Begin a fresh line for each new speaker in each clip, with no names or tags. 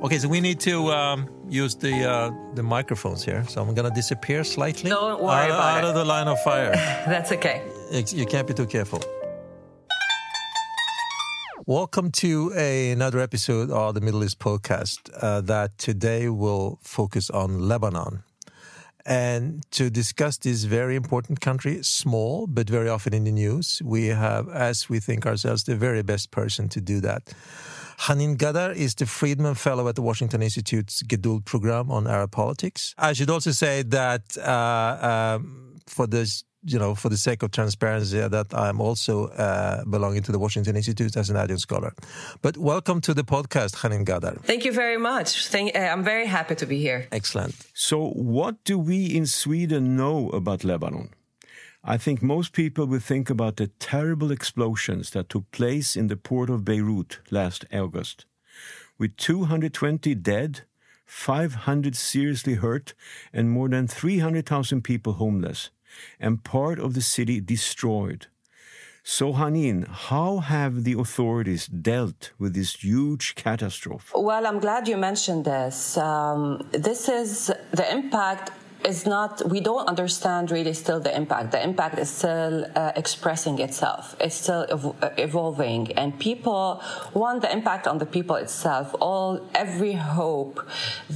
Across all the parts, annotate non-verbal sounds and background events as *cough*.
Okay, so we need to um, use the uh, the microphones here. So I'm gonna disappear slightly.
Don't worry
out,
about
out
it.
of the line of fire. *laughs*
That's okay.
you can't be too careful. Welcome to a, another episode of the Middle East podcast uh, that today will focus on Lebanon. And to discuss this very important country, small but very often in the news, we have, as we think ourselves, the very best person to do that. Hanin Ghaddar is the Friedmann Fellow at the Washington Institute's Geduld program on Arab politics. I should also say that uh, um, for this you know, for the sake of transparency, that I'm also uh, belonging to the Washington Institute as an adjunct scholar. But welcome to the podcast, Hanin Ghaddar.
Thank you very much. Thank, uh, I'm very happy to be here.
Excellent.
So, what do we in Sweden know about Lebanon? I think most people will think about the terrible explosions that took place in the port of Beirut last August. With 220 dead, 500 seriously hurt, and more than 300,000 people homeless, and part of the city destroyed. So, Hanin, how have the authorities dealt with this huge catastrophe?
Well, I'm glad you mentioned this. Um, this is the impact is not we don't understand really still the impact. The impact is still uh, expressing itself. It's still ev- evolving. And people one the impact on the people itself. All every hope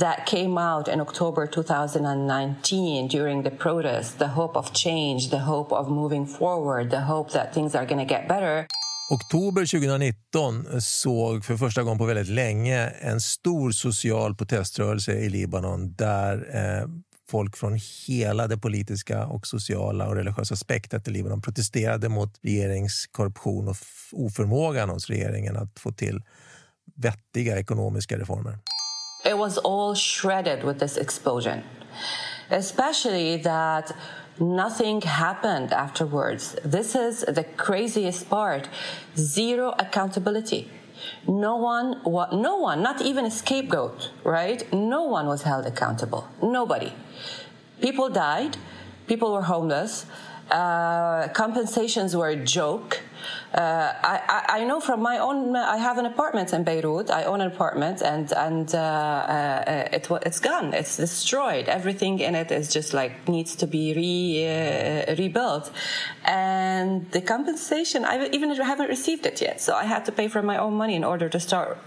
that came out in october 2019 during the protests the hope of change the hope of moving forward the hope that things are going to get better.
Oktober 2019 såg för första gången på väldigt länge en stor social proteströrelse i Libanon där eh, folk från hela det politiska och sociala och religiösa spektrat i Libanon protesterade mot regeringskorruption och oförmågan hos regeringen att få till vettiga ekonomiska reformer.
It was all shredded with this explosion, especially that nothing happened afterwards. This is the craziest part. Zero accountability. No one, no one, not even a scapegoat, right? No one was held accountable. Nobody. People died. People were homeless. Uh, compensations were a joke. Uh, I, I, know from my own. I have an apartment in Beirut. I own an apartment, and and uh, uh, it it's gone. It's destroyed. Everything in it is just like needs to be re, uh, rebuilt, and the compensation I even haven't received it yet. So I had to pay from my own money in order to start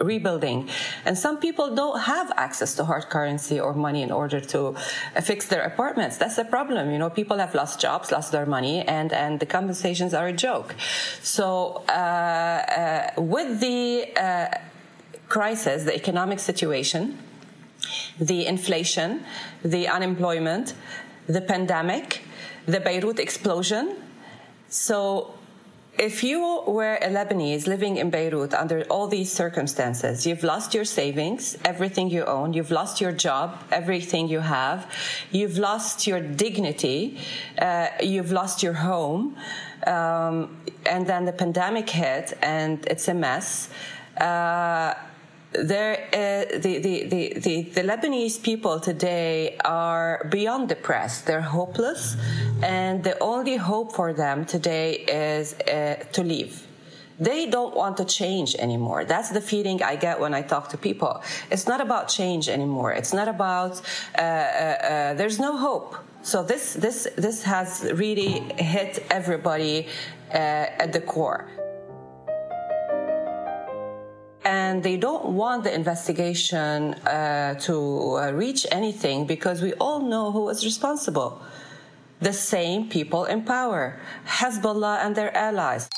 rebuilding. And some people don't have access to hard currency or money in order to fix their apartments. That's the problem. You know, people have lost jobs, lost their money, and, and the compensations are a joke. So, uh, uh, with the uh, crisis, the economic situation, the inflation, the unemployment, the pandemic, the Beirut explosion. So if you were a Lebanese living in Beirut under all these circumstances, you've lost your savings, everything you own, you've lost your job, everything you have, you've lost your dignity, uh, you've lost your home, um, and then the pandemic hit and it's a mess. Uh, there, uh, the, the, the, the, the Lebanese people today are beyond depressed. They're hopeless, and the only hope for them today is uh, to leave. They don't want to change anymore. That's the feeling I get when I talk to people. It's not about change anymore. It's not about. Uh, uh there's no hope. So this this this has really hit everybody uh, at the core and they don't want the investigation uh, to uh, reach anything because we all know who is responsible. The same people in power, Hezbollah and their allies.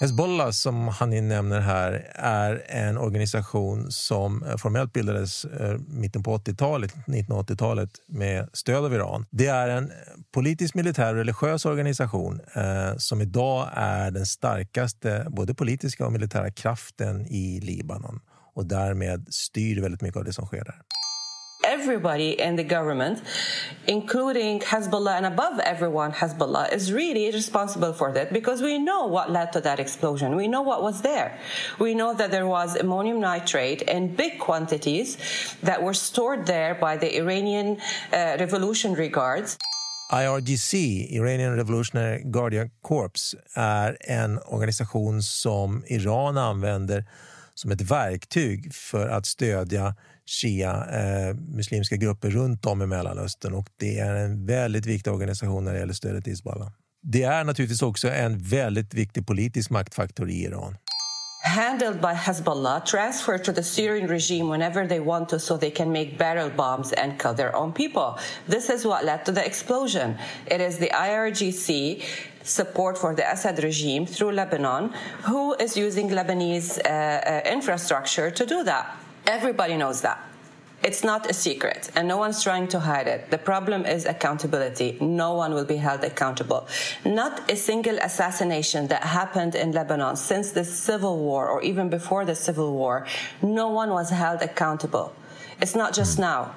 Hezbollah, som Hanin nämner här, är en organisation som eh, formellt bildades eh, mitten på 80-talet, 1980-talet med stöd av Iran. Det är en politisk, militär och religiös organisation eh, som idag är den starkaste både politiska och militära kraften i Libanon och därmed styr väldigt mycket av det som sker där.
Everybody in the government, including Hezbollah and above everyone, Hezbollah is really responsible for that because we know what led to that explosion. We know what was there. We know that there was ammonium nitrate in big quantities that were stored there by the Iranian uh, Revolutionary Guards.
IRGC, Iranian Revolutionary Guardian Corps, är en organisation som Iran använder som ett verktyg för att stödja shia eh, muslimska grupper runt om i Mellanöstern och det är en väldigt viktig organisation när det gäller stödet till Hizbollah. Det är naturligtvis också en väldigt viktig politisk maktfaktor i Iran.
handled by Hezbollah, transferred to the Syrian regime whenever they want to so they can make barrel bombs and kill their own people. This is what led to the explosion. It is the IRGC support for the Assad regime through Lebanon who is using Lebanese uh, uh, infrastructure to do that. Everybody knows that. It's not a secret, and no one's trying to hide it. The problem is accountability. No one will be held accountable. Not a single assassination that happened in Lebanon since the civil war or even before the civil war, no one was held accountable. It's not just hmm. now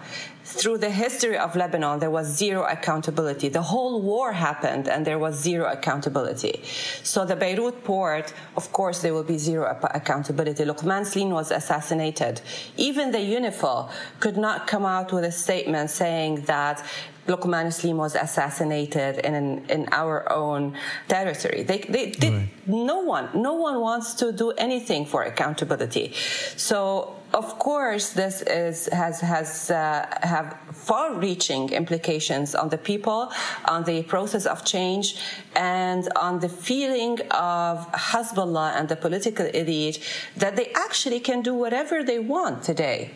through the history of Lebanon, there was zero accountability. The whole war happened and there was zero accountability. So the Beirut port, of course, there will be zero accountability. Lokman Slim was assassinated. Even the UNIFIL could not come out with a statement saying that Lokman Slim was assassinated in in our own territory. They, they, they right. no one, no one wants to do anything for accountability. So of course, this is, has, has uh, have far-reaching implications on the people, on the process of change, and on the feeling of Hezbollah and the political elite that they actually can do whatever they want today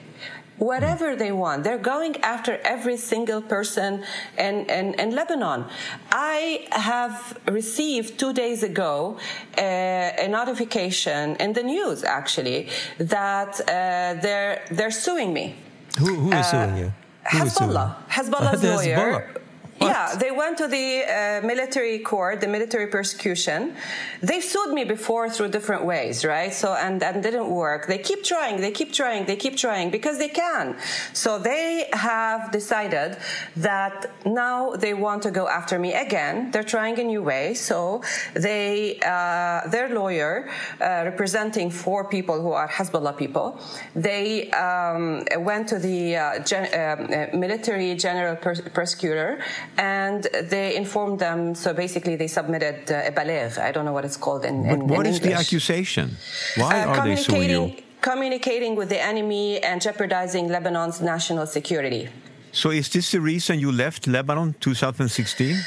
whatever they want. They're going after every single person in, in, in Lebanon. I have received two days ago uh, a notification in the news, actually, that uh, they're, they're suing me.
Who, who is uh, suing you?
Who Hezbollah. Hezbollah's *laughs* lawyer. Hezbollah. What? Yeah, they went to the uh, military court, the military persecution. They sued me before through different ways, right? So, and that didn't work. They keep trying, they keep trying, they keep trying because they can. So they have decided that now they want to go after me again. They're trying a new way. So they, uh, their lawyer, uh, representing four people who are Hezbollah people, they um, went to the uh, gen- uh, military general prosecutor and they informed them. So basically, they submitted uh, a baligh. I don't know what it's called in,
but
in,
what
in
is the accusation? Why uh, are they suing you?
Communicating with the enemy and jeopardizing Lebanon's national security.
So, is this the reason you left Lebanon 2016?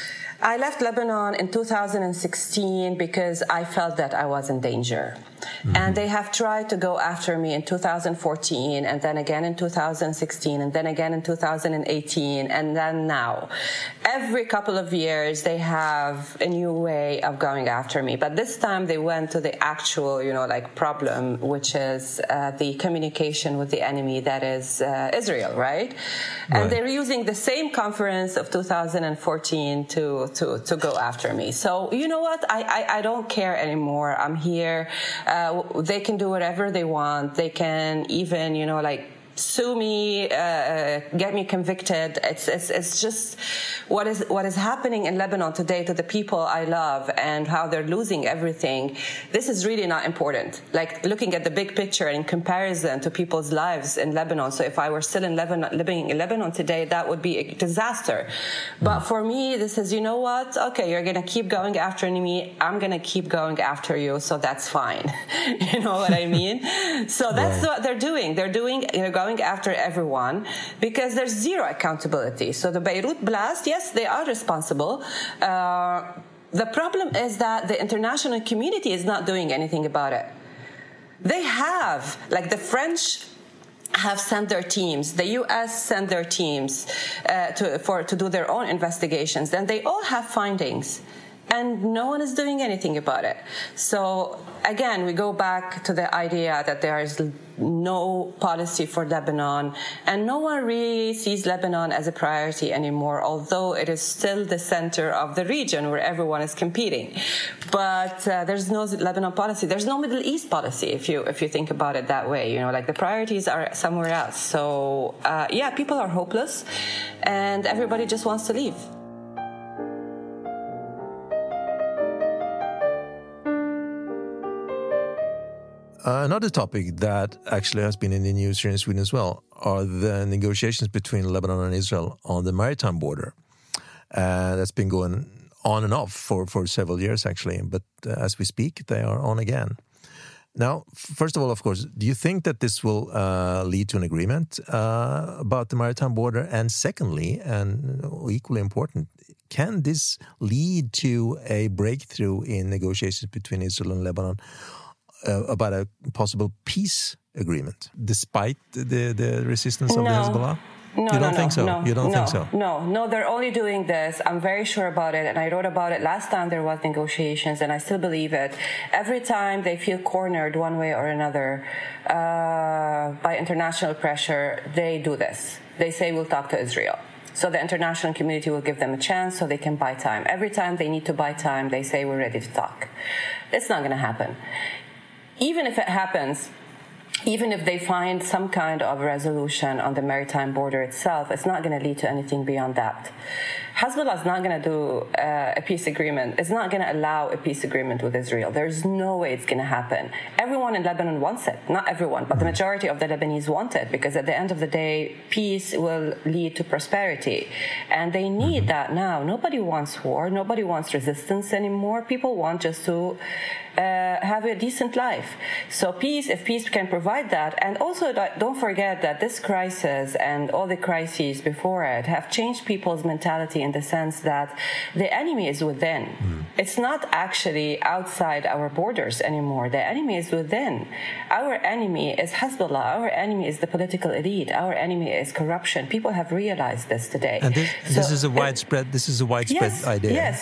I left Lebanon in 2016 because I felt that I was in danger. Mm-hmm. And they have tried to go after me in 2014 and then again in 2016 and then again in 2018 and then now. Every couple of years they have a new way of going after me. But this time they went to the actual, you know, like problem, which is uh, the communication with the enemy that is uh, Israel, right? right? And they're using the same conference of 2014 to, to, to go after me. So, you know what? I, I, I don't care anymore. I'm here. Uh, they can do whatever they want. They can even, you know, like sue me, uh, uh, get me convicted. It's, it's, it's just what is, what is happening in Lebanon today to the people I love and how they're losing everything. This is really not important. Like looking at the big picture in comparison to people's lives in Lebanon. So if I were still in Lebanon, living in Lebanon today, that would be a disaster. But for me, this is, you know what? Okay, you're going to keep going after me. I'm going to keep going after you. So that's fine. *laughs* you know what I mean? so that's right. what they're doing. They're doing, they're going going after everyone because there's zero accountability. So the Beirut blast, yes, they are responsible. Uh, the problem is that the international community is not doing anything about it. They have, like the French have sent their teams. The U.S. sent their teams uh, to, for, to do their own investigations, and they all have findings and no one is doing anything about it. So again, we go back to the idea that there is no policy for Lebanon, and no one really sees Lebanon as a priority anymore, although it is still the center of the region where everyone is competing. But uh, there's no Lebanon policy. There's no Middle East policy if you if you think about it that way. You know, like the priorities are somewhere else. So uh, yeah, people are hopeless, and everybody just wants to leave.
Uh, another topic that actually has been in the news here in Sweden as well are the negotiations between Lebanon and Israel on the maritime border. Uh, that's been going on and off for, for several years, actually. But uh, as we speak, they are on again. Now, first of all, of course, do you think that this will uh, lead to an agreement uh, about the maritime border? And secondly, and equally important, can this lead to a breakthrough in negotiations between Israel and Lebanon uh, about a possible peace agreement, despite the, the resistance of
no.
the Hezbollah?
No,
you don't
no,
think so?
No,
you don't
no,
think so?
No, no, they're only doing this. I'm very sure about it, and I wrote about it last time there was negotiations, and I still believe it. Every time they feel cornered one way or another uh, by international pressure, they do this. They say we'll talk to Israel. So the international community will give them a chance so they can buy time. Every time they need to buy time, they say we're ready to talk. It's not going to happen. Even if it happens, even if they find some kind of resolution on the maritime border itself, it's not going to lead to anything beyond that. Hezbollah is not going to do uh, a peace agreement. It's not going to allow a peace agreement with Israel. There's no way it's going to happen. Everyone in Lebanon wants it. Not everyone, but the majority of the Lebanese want it because at the end of the day, peace will lead to prosperity. And they need mm-hmm. that now. Nobody wants war. Nobody wants resistance anymore. People want just to uh, have a decent life. So peace, if peace can provide that, and also don't forget that this crisis and all the crises before it have changed people's mentality in the sense that the enemy is within. Mm. It's not actually outside our borders anymore. The enemy is within. Our enemy is Hezbollah. Our enemy is the political elite. Our enemy is corruption. People have realized this today.
And this, so this is a widespread. This is a widespread
yes,
idea.
Yes,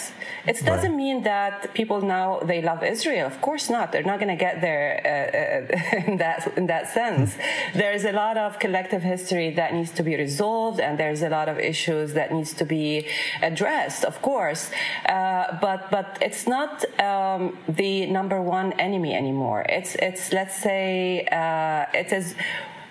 it doesn't right. mean that people now they love Israel. Of course not. They're not going to get there uh, uh, *laughs* in that in that sense. Mm. There's a lot of collective history that needs to be resolved, and there's a lot of issues that needs to be addressed, of course, uh, but but it's not um, the number one enemy anymore. It's it's let's say uh, it is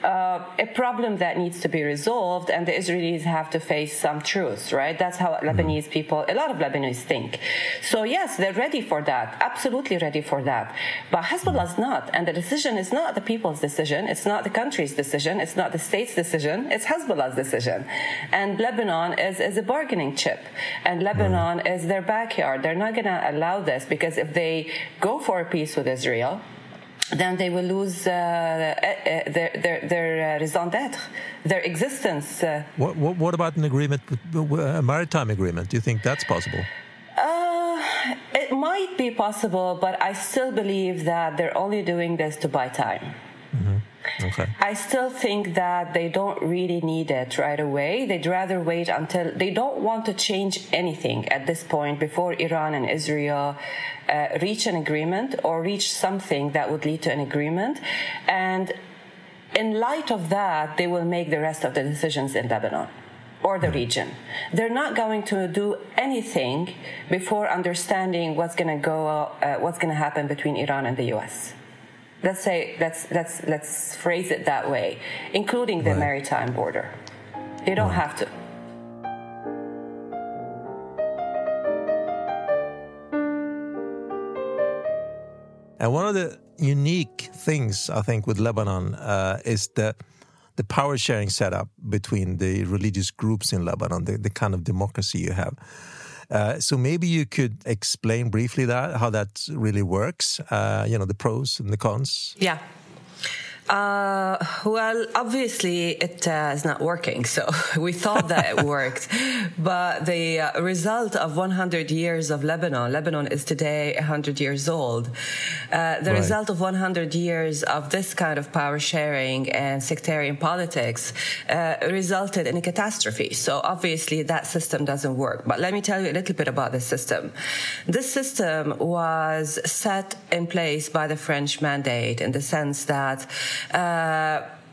uh, a problem that needs to be resolved, and the Israelis have to face some truths, right? That's how mm-hmm. Lebanese people, a lot of Lebanese think. So yes, they're ready for that, absolutely ready for that. But Hezbollah is mm-hmm. not, and the decision is not the people's decision. It's not the country's decision. It's not the state's decision. It's Hezbollah's decision, and Lebanon is is a bargaining chip, and Lebanon mm-hmm. is their backyard. They're not going to allow this because if they go for a peace with Israel then they will lose uh, uh, uh their their, their uh, raison d'être, their existence.
What, what, what about an agreement, a maritime agreement? Do you think that's possible?
it might be possible, but I still believe that they're only doing this to buy time.
Okay.
I still think that they don't really need it right away. They'd rather wait until they don't want to change anything at this point before Iran and Israel uh, reach an agreement or reach something that would lead to an agreement. And in light of that, they will make the rest of the decisions in Lebanon or the region. They're not going to do anything before understanding what's going to go, uh, what's going to happen between Iran and the U.S let's say let's let's let's phrase it that way, including the right. maritime border. They don't right. have to.
And one of the unique things I think with Lebanon uh, is the the power sharing setup between the religious groups in Lebanon, the, the kind of democracy you have. Uh, so maybe you could explain briefly that how that really works. Uh, you know, the pros and the cons.
Yeah. Uh, well, obviously it uh, is not working. So *laughs* we thought that it worked, *laughs* but the uh, result of 100 years of Lebanon, Lebanon is today 100 years old. Uh, the right. result of 100 years of this kind of power sharing and sectarian politics uh, resulted in a catastrophe. So obviously that system doesn't work. But let me tell you a little bit about this system. This system was set in place by the French mandate in the sense that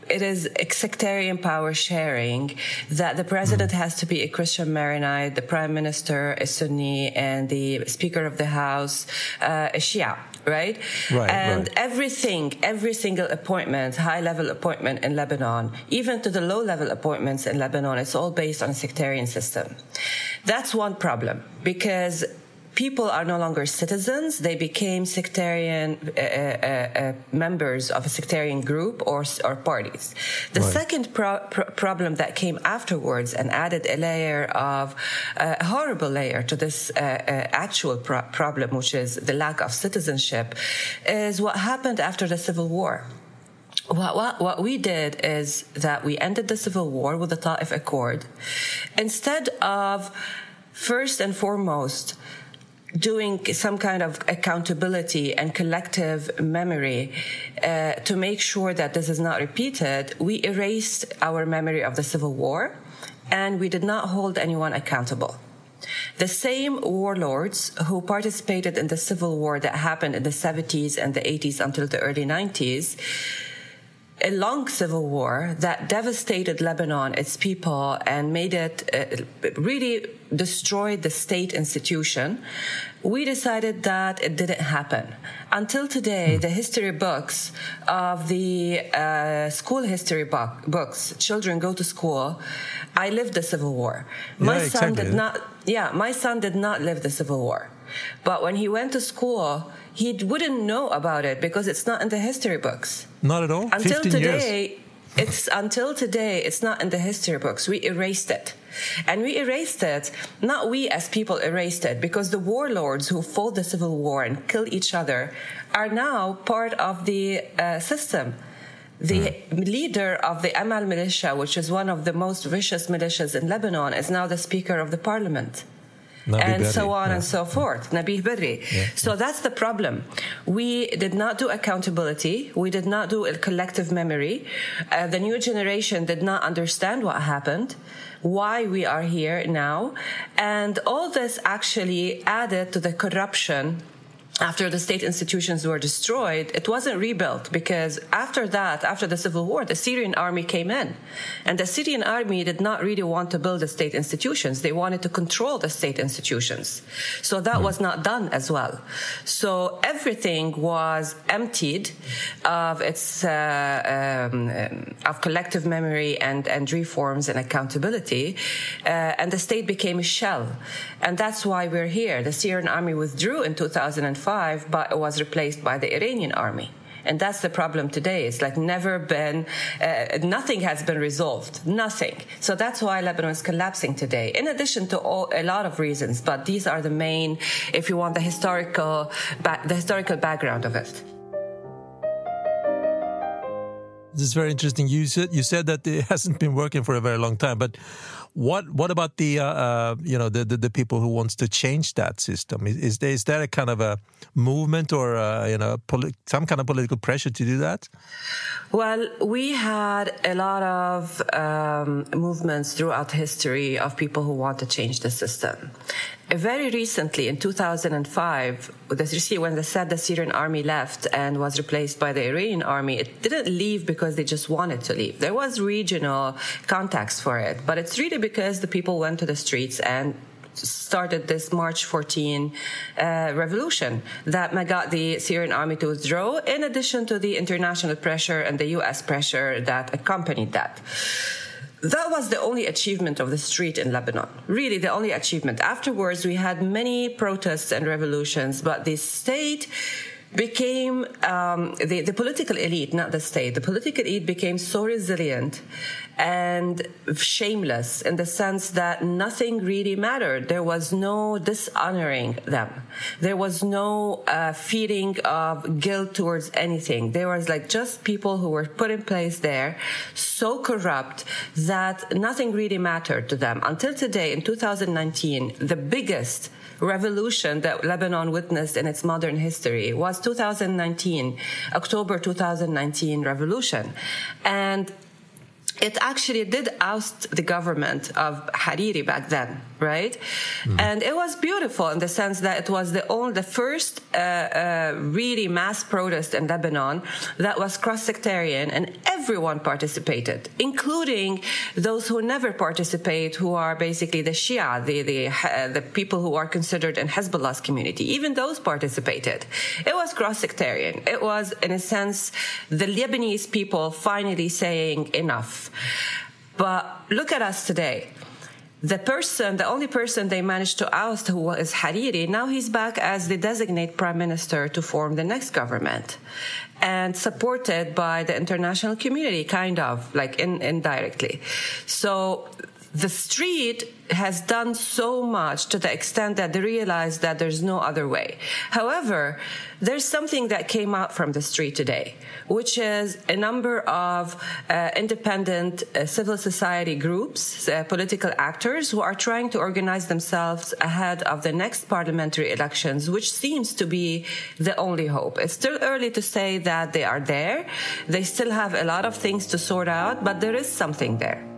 it is sectarian power sharing that the president mm. has to be a Christian Maronite, the prime minister a Sunni, and the speaker of the house uh, a Shia. Right?
right
and
right.
everything, every single appointment, high level appointment in Lebanon, even to the low level appointments in Lebanon, it's all based on a sectarian system. That's one problem because people are no longer citizens. They became sectarian uh, uh, uh, members of a sectarian group or, or parties. The right. second pro- pro- problem that came afterwards and added a layer of a horrible layer to this uh, uh, actual pro- problem, which is the lack of citizenship, is what happened after the Civil War. What, what, what, we did is that we ended the civil war with the Ta'if Accord. Instead of first and foremost doing some kind of accountability and collective memory uh, to make sure that this is not repeated, we erased our memory of the Civil War and we did not hold anyone accountable. The same warlords who participated in the civil war that happened in the 70s and the 80s until the early 90s a long civil war that devastated Lebanon, its people, and made it uh, really destroyed the state institution. We decided that it didn't happen. Until today, hmm. the history books of the uh, school history book, books, children go to school. I lived the Civil War. My yeah, son exactly. did not. Yeah, my son did not live the Civil War. But when he went to school, he wouldn't know about it because it's not in the history books.
Not at all.
Until today, years. it's until today it's not in the history books. We erased it. And we erased it, not we as people erased it, because the warlords who fought the civil war and killed each other are now part of the uh, system. The mm. leader of the Amal militia, which is one of the most vicious militias in Lebanon, is now the speaker of the parliament. Nabih and Berri. so on yeah. and so forth. Nabih Berri. Yeah. So that's the problem. We did not do accountability. We did not do a collective memory. Uh, the new generation did not understand what happened, why we are here now. And all this actually added to the corruption after the state institutions were destroyed, it wasn't rebuilt because after that, after the civil war, the Syrian army came in. And the Syrian army did not really want to build the state institutions. They wanted to control the state institutions. So that was not done as well. So everything was emptied of its, uh, um, of collective memory and, and reforms and accountability. Uh, and the state became a shell. And that's why we're here. The Syrian army withdrew in 2005 but it was replaced by the Iranian army. And that's the problem today. It's like never been, uh, nothing has been resolved. Nothing. So that's why Lebanon is collapsing today, in addition to all, a lot of reasons. But these are the main, if you want, the historical, the historical background of it.
This is very interesting. You said you said that it *laughs* hasn't been working for a very long time, but what what about the uh, uh, you know the, the, the people who wants to change that system? Is, is there is there a kind of a movement or uh, you know some kind of political pressure to do that?
Well, we had a lot of um, movements throughout history of people who want to change the system. Very recently, in 2005, when they said the Syrian army left and was replaced by the Iranian army, it didn't leave because they just wanted to leave. There was regional context for it, but it's really because the people went to the streets and started this March 14 uh, revolution that got the Syrian army to withdraw, in addition to the international pressure and the U.S. pressure that accompanied that. That was the only achievement of the street in Lebanon. Really, the only achievement. Afterwards, we had many protests and revolutions, but the state became um, the, the political elite, not the state. The political elite became so resilient and shameless in the sense that nothing really mattered. There was no dishonoring them. There was no uh, feeling of guilt towards anything. There was like just people who were put in place there, so corrupt that nothing really mattered to them. Until today, in 2019, the biggest revolution that Lebanon witnessed in its modern history was 2019, October 2019 revolution. And it actually did oust the government of Hariri back then, right? Mm. And it was beautiful in the sense that it was the only, the first uh, uh, really mass protest in Lebanon that was cross-sectarian, and everyone participated, including those who never participate, who are basically the Shia, the the uh, the people who are considered in Hezbollah's community. Even those participated. It was cross-sectarian. It was, in a sense, the Lebanese people finally saying enough. But look at us today. The person, the only person they managed to oust, who was Hariri, now he's back as the designate prime minister to form the next government and supported by the international community, kind of like in, indirectly. So the street has done so much to the extent that they realize that there's no other way. However, there's something that came out from the street today, which is a number of uh, independent uh, civil society groups, uh, political actors who are trying to organize themselves ahead of the next parliamentary elections, which seems to be the only hope. It's still early to say that they are there. They still have a lot of things to sort out, but there is something there.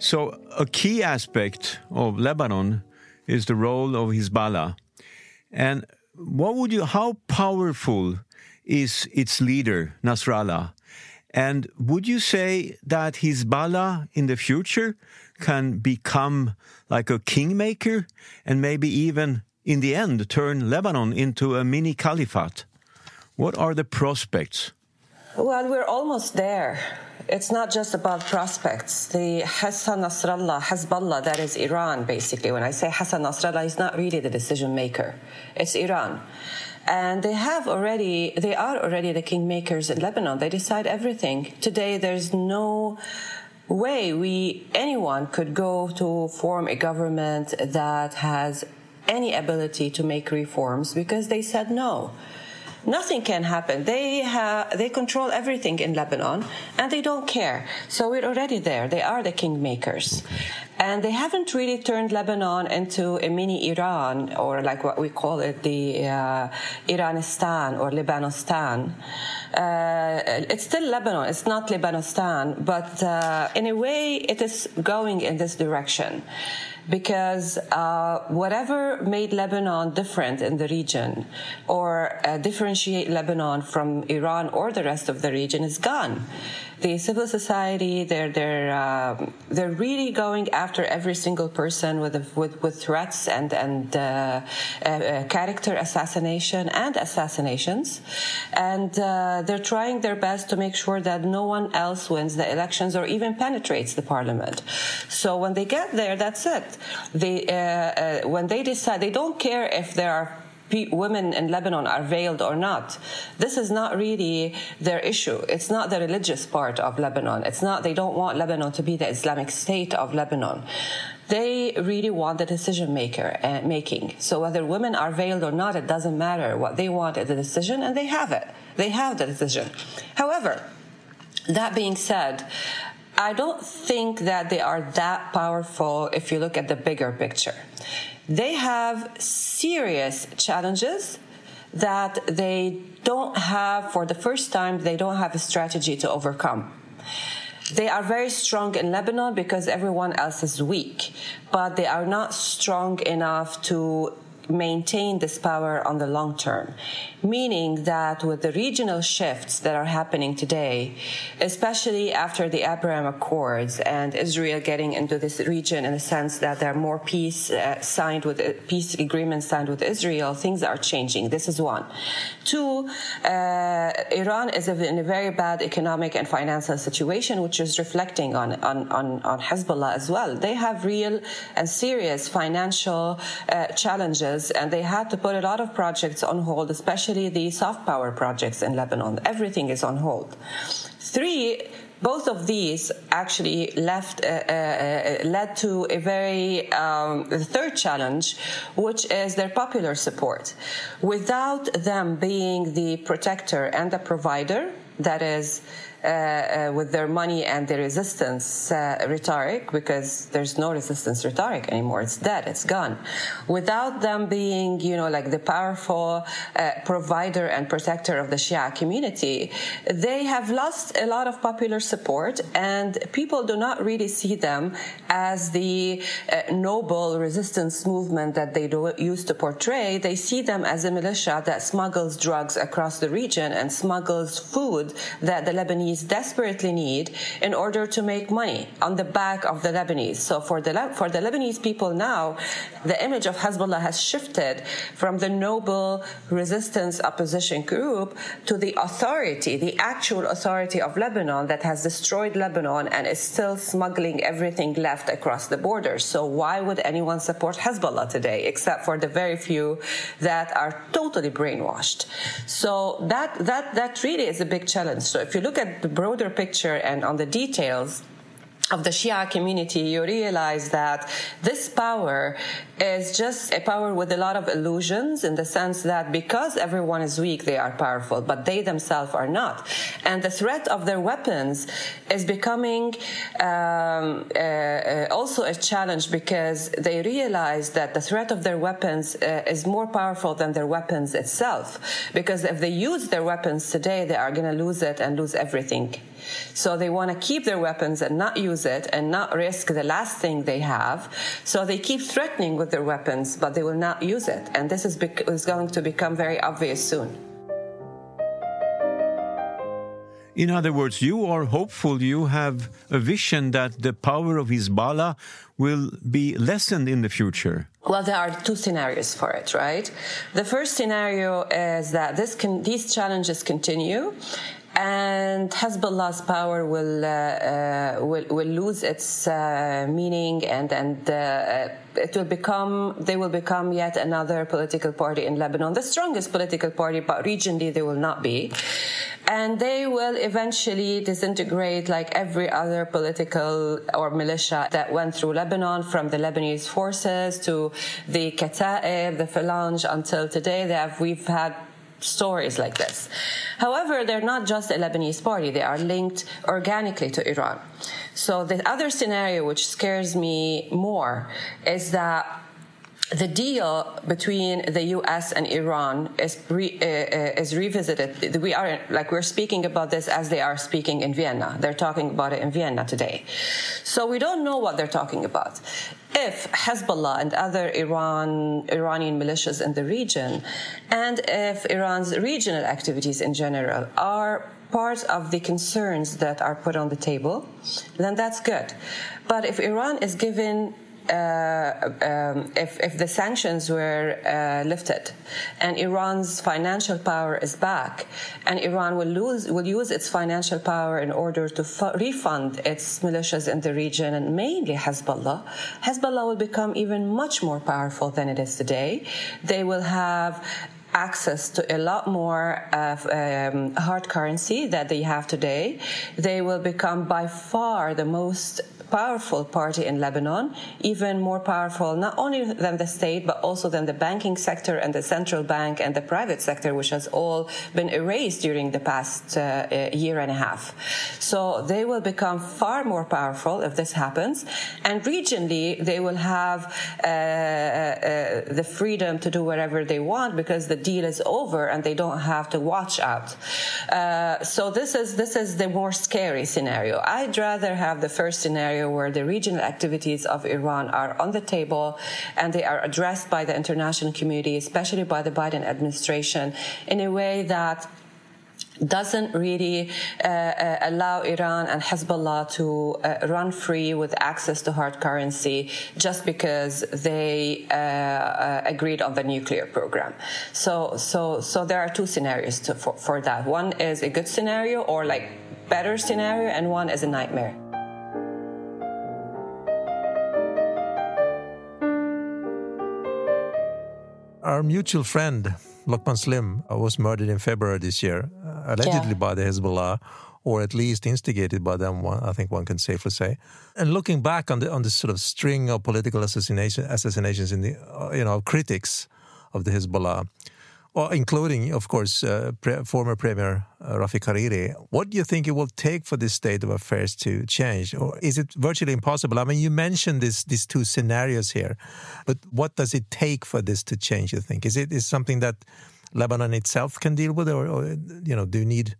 So, a key aspect of Lebanon is the role of Hezbollah. And what would you, how powerful is its leader, Nasrallah? And would you say that Hezbollah in the future can become like a kingmaker and maybe even in the end turn Lebanon into a mini caliphate? What are the prospects?
Well, we're almost there it's not just about prospects. The Hassan Nasrallah, Hezbollah, that is Iran, basically. When I say Hassan Nasrallah, he's not really the decision maker. It's Iran. And they have already, they are already the kingmakers in Lebanon. They decide everything. Today, there's no way we, anyone could go to form a government that has any ability to make reforms because they said no nothing can happen. They have, they control everything in Lebanon and they don't care. So we're already there. They are the kingmakers. And they haven't really turned Lebanon into a mini Iran or like what we call it, the uh, Iranistan or Lebanistan. Uh, it's still Lebanon. It's not Lebanistan, but uh, in a way, it is going in this direction because uh, whatever made Lebanon different in the region or uh, differentiate Lebanon from Iran or the rest of the region is gone the civil society they're they're um, they're really going after every single person with with, with threats and and uh, uh, character assassination and assassinations, and uh, they're trying their best to make sure that no one else wins the elections or even penetrates the parliament. So when they get there, that's it. They uh, uh, when they decide they don't care if there are women in Lebanon are veiled or not. This is not really their issue. It's not the religious part of Lebanon. It's not, they don't want Lebanon to be the Islamic state of Lebanon. They really want the decision maker uh, making. So whether women are veiled or not, it doesn't matter. What they want is the decision and they have it. They have the decision. However, that being said, I don't think that they are that powerful if you look at the bigger picture they have serious challenges that they don't have for the first time they don't have a strategy to overcome. They are very strong in Lebanon because everyone else is weak, but they are not strong enough to maintain this power on the long term. Meaning that with the regional shifts that are happening today, especially after the Abraham Accords and Israel getting into this region in the sense that there are more peace uh, signed with uh, peace agreements signed with Israel, things are changing. This is one. Two, uh, Iran is in a very bad economic and financial situation, which is reflecting on, on, on, on Hezbollah as well. They have real and serious financial uh, and they had to put a lot of projects on hold, especially the soft power projects in Lebanon. Everything is on hold. Three, both of these actually left uh, uh, uh led to a very um, third challenge, which is their popular support. Without them being the protector and the provider, that is with their money and the resistance uh, rhetoric, because there's no resistance rhetoric anymore. It's dead. It's gone. Without them being, you know, like the powerful uh, provider and protector of the Shia community, they have lost a lot of popular support, and people do not really see them as the uh, noble resistance movement that they do, used to portray. They see them as a militia that smuggles drugs across the region and smuggles food that the Lebanese Lebanese desperately need in order to make money on the back of the Lebanese. So for the for the Lebanese people now, the image of Hezbollah has shifted from the noble resistance opposition group to the authority, the actual authority of Lebanon that has destroyed Lebanon and is still smuggling everything left across the border. So why would anyone support Hezbollah today, except for the very few that are totally brainwashed? So that that that really is a big challenge. So if you look at the broader picture and on the details, of the Shia community, you realize that this power is just a power with a lot of illusions in the sense that because everyone is weak, they are powerful, but they themselves are not. And the threat of their weapons is becoming um, uh, uh, also a challenge because they realize that the threat of their weapons uh, is more powerful than their weapons itself. Because if they use their weapons today, they are going to lose it and lose everything. So they want to keep their weapons and not use it and not risk the last thing they have. So they keep threatening with their weapons, but they will not use it. And this is, bec- is going to become very obvious soon.
In other words, you are hopeful, you have a vision that the power of Hezbollah will be lessened in the future.
Well, there are two scenarios for it, right? The first scenario is that this can, these challenges continue and Hezbollah's power will uh, uh, will, will lose its uh, meaning, and and uh, it will become they will become yet another political party in Lebanon, the strongest political party, but regionally they will not be, and they will eventually disintegrate like every other political or militia that went through Lebanon, from the Lebanese forces to the Kata'ib, the Phalange, until today. They have we've had stories like this. However, they're not just a Lebanese party, they are linked organically to Iran. So the other scenario which scares me more is that the deal between the U.S. and Iran is re, uh, uh, is revisited. We are like we're speaking about this as they are speaking in Vienna. They're talking about it in Vienna today, so we don't know what they're talking about. If Hezbollah and other Iran Iranian militias in the region, and if Iran's regional activities in general are part of the concerns that are put on the table, then that's good. But if Iran is given um, if, if, the sanctions were uh, lifted and Iran's financial power is back, and Iran will lose will use its financial power in order to fu- refund its militias in the region and mainly Hezbollah, Hezbollah will become even much more powerful than it is today. They will have access to a lot more of um, hard currency that they have today. They will become by far the most powerful party in Lebanon, even more powerful not only than the state, but also than the banking sector and the central bank and the private sector, which has all been erased during the past uh, uh year and a half. So they will become far more powerful if this happens. And regionally, they will have uh, uh, the freedom to do whatever they want because the deal is over and they don't have to watch out. Uh, so this is, this is the more scary scenario. I'd rather have the first scenario scenario where the regional activities of Iran are on the table and they are addressed by the international community, especially by the Biden administration, in a way that doesn't really uh, uh, allow Iran and Hezbollah to uh, run free with access to hard currency just because they uh, uh agreed on the nuclear program. So, so, so there are two scenarios to, for, for that. One is a good scenario or like better scenario, and one is a nightmare.
Our mutual friend, Lokman Slim, was murdered in February this year, allegedly yeah. by the Hezbollah, or at least instigated by them. I think one can safely say. And looking back on the on this sort of string of political assassination, assassinations in the uh, you know critics of the Hezbollah, well, including, of course, uh, pre former Premier uh, Rafiq Hariri. What do you think it will take for this state of affairs to change? Or is it virtually impossible? I mean, you mentioned this, these two scenarios here, but what does it take for this to change, you think? Is it is something that Lebanon itself can deal with, or, or you know, do you need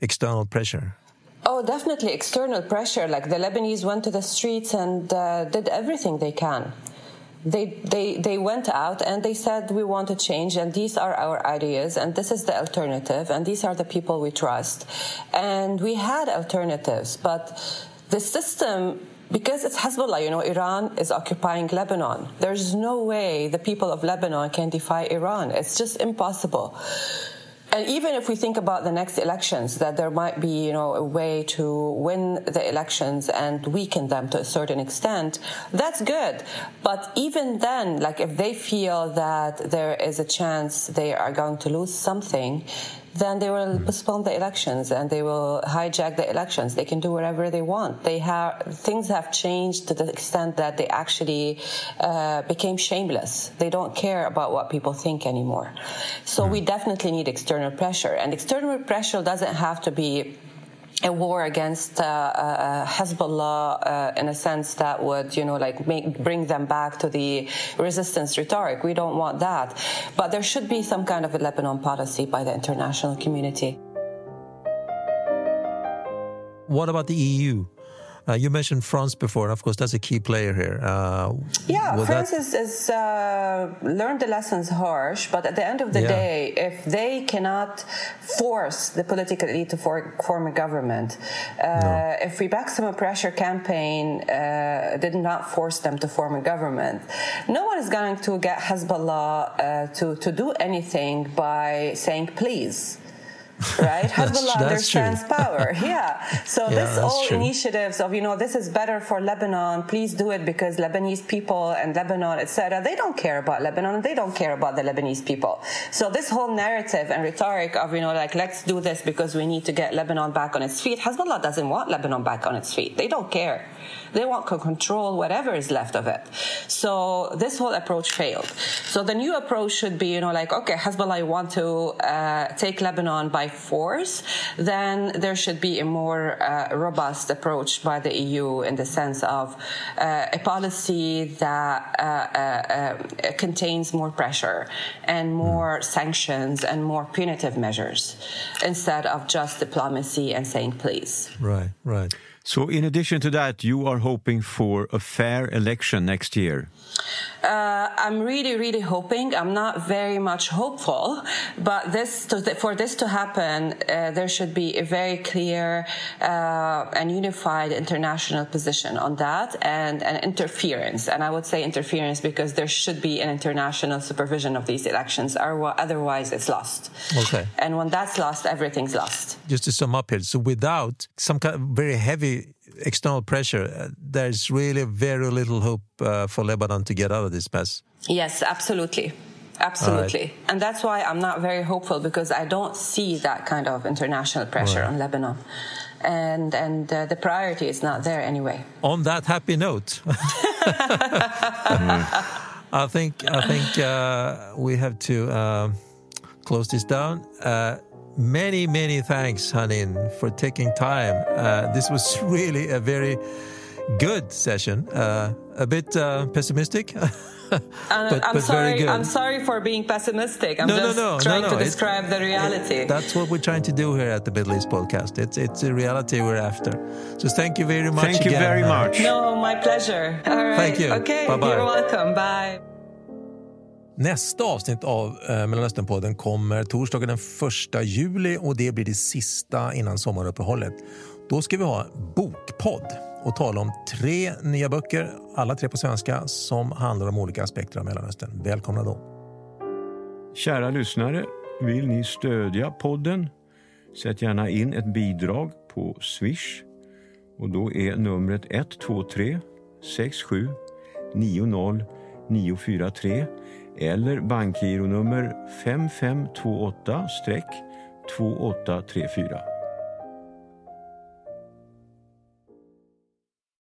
external pressure?
Oh, definitely external pressure. Like the Lebanese went to the streets and uh, did everything they can they, they, they went out and they said, we want to change and these are our ideas and this is the alternative and these are the people we trust. And we had alternatives, but the system because it's Hezbollah, you know, Iran is occupying Lebanon. There's no way the people of Lebanon can defy Iran. It's just impossible and even if we think about the next elections, that there might be, you know, a way to win the elections and weaken them to a certain extent, that's good. But even then, like if they feel that there is a chance they are going to lose something, then they will postpone the elections and they will hijack the elections. They can do whatever they want. They have things have changed to the extent that they actually uh, became shameless. They don't care about what people think anymore. So we definitely need external pressure, and external pressure doesn't have to be a war against uh, uh, Hezbollah uh, in a sense that would, you know, like make, bring them back to the resistance rhetoric. We don't want that. But there should be some kind of a Lebanon policy by the international community.
What about the EU? Uh, you mentioned France before, and of course that's a key player here. Uh,
yeah, France that... is, is uh, learned the lessons harsh, but at the end of the yeah. day, if they cannot force the political elite to for, form a government, uh, no. if we maximum pressure campaign uh, did not force them to form a government, no one is going to get Hezbollah uh, to to do anything by saying please right? *laughs* Hezbollah understands power. *laughs* Yeah. So yeah, this all true. initiatives of, you know, this is better for Lebanon. Please do it because Lebanese people and Lebanon, etc. They don't care about Lebanon. They don't care about the Lebanese people. So this whole narrative and rhetoric of, you know, like, let's do this because we need to get Lebanon back on its feet. Hezbollah doesn't want Lebanon back on its feet. They don't care. They want to control whatever is left of it. So this whole approach failed. So the new approach should be, you know, like, okay, Hezbollah want to uh, take Lebanon by force, then there should be a more uh, robust approach by the EU in the sense of uh, a policy that uh, uh, uh, contains more pressure and more sanctions and more punitive measures instead of just diplomacy and saying please.
Right, right.
So, in addition to that, you are hoping for a fair election next year.
Uh, I'm really, really hoping. I'm not very much hopeful, but this to, for this to happen, uh, there should be a very clear uh, and unified international position on that, and an interference. And I would say interference because there should be an international supervision of these elections, or otherwise it's lost.
Okay.
And when that's lost, everything's lost.
Just to sum up here, so without some kind of very heavy external pressure, uh, there's really very little hope uh, for Lebanon to get out of this mess.
Yes, absolutely. Absolutely. Right. And that's why I'm not very hopeful because I don't see that kind of international pressure right. on Lebanon. And, and uh, the priority is not there anyway.
On that happy note, *laughs* I think, I think uh, we have to uh, close this down. Uh, many, many thanks, Hanin, for taking time. Uh, this was *laughs* really a very good session. Uh, a bit uh, pessimistic. *laughs*
but, I'm but sorry. I'm sorry for being pessimistic. I'm
no,
just
no, no,
trying
to
describe the reality.
It, that's what we're trying to do here at the Middle East Podcast. It's it's a reality we're after. So thank you very much.
Thank
again.
you very much.
No, my pleasure. All right.
Thank you.
Okay.
Bye bye.
You're welcome. Bye.
Nästa avsnitt av eh, Mellanösternpodden kommer torsdagen den 1 juli och det blir det sista innan sommaruppehållet. Då ska vi ha bokpodd och tala om tre nya böcker, alla tre på svenska, som handlar om olika aspekter av Mellanöstern. Välkomna då!
Kära lyssnare, vill ni stödja podden? Sätt gärna in ett bidrag på Swish. Och då är numret 123 67 90 943 eller bankgironummer 5528-2834.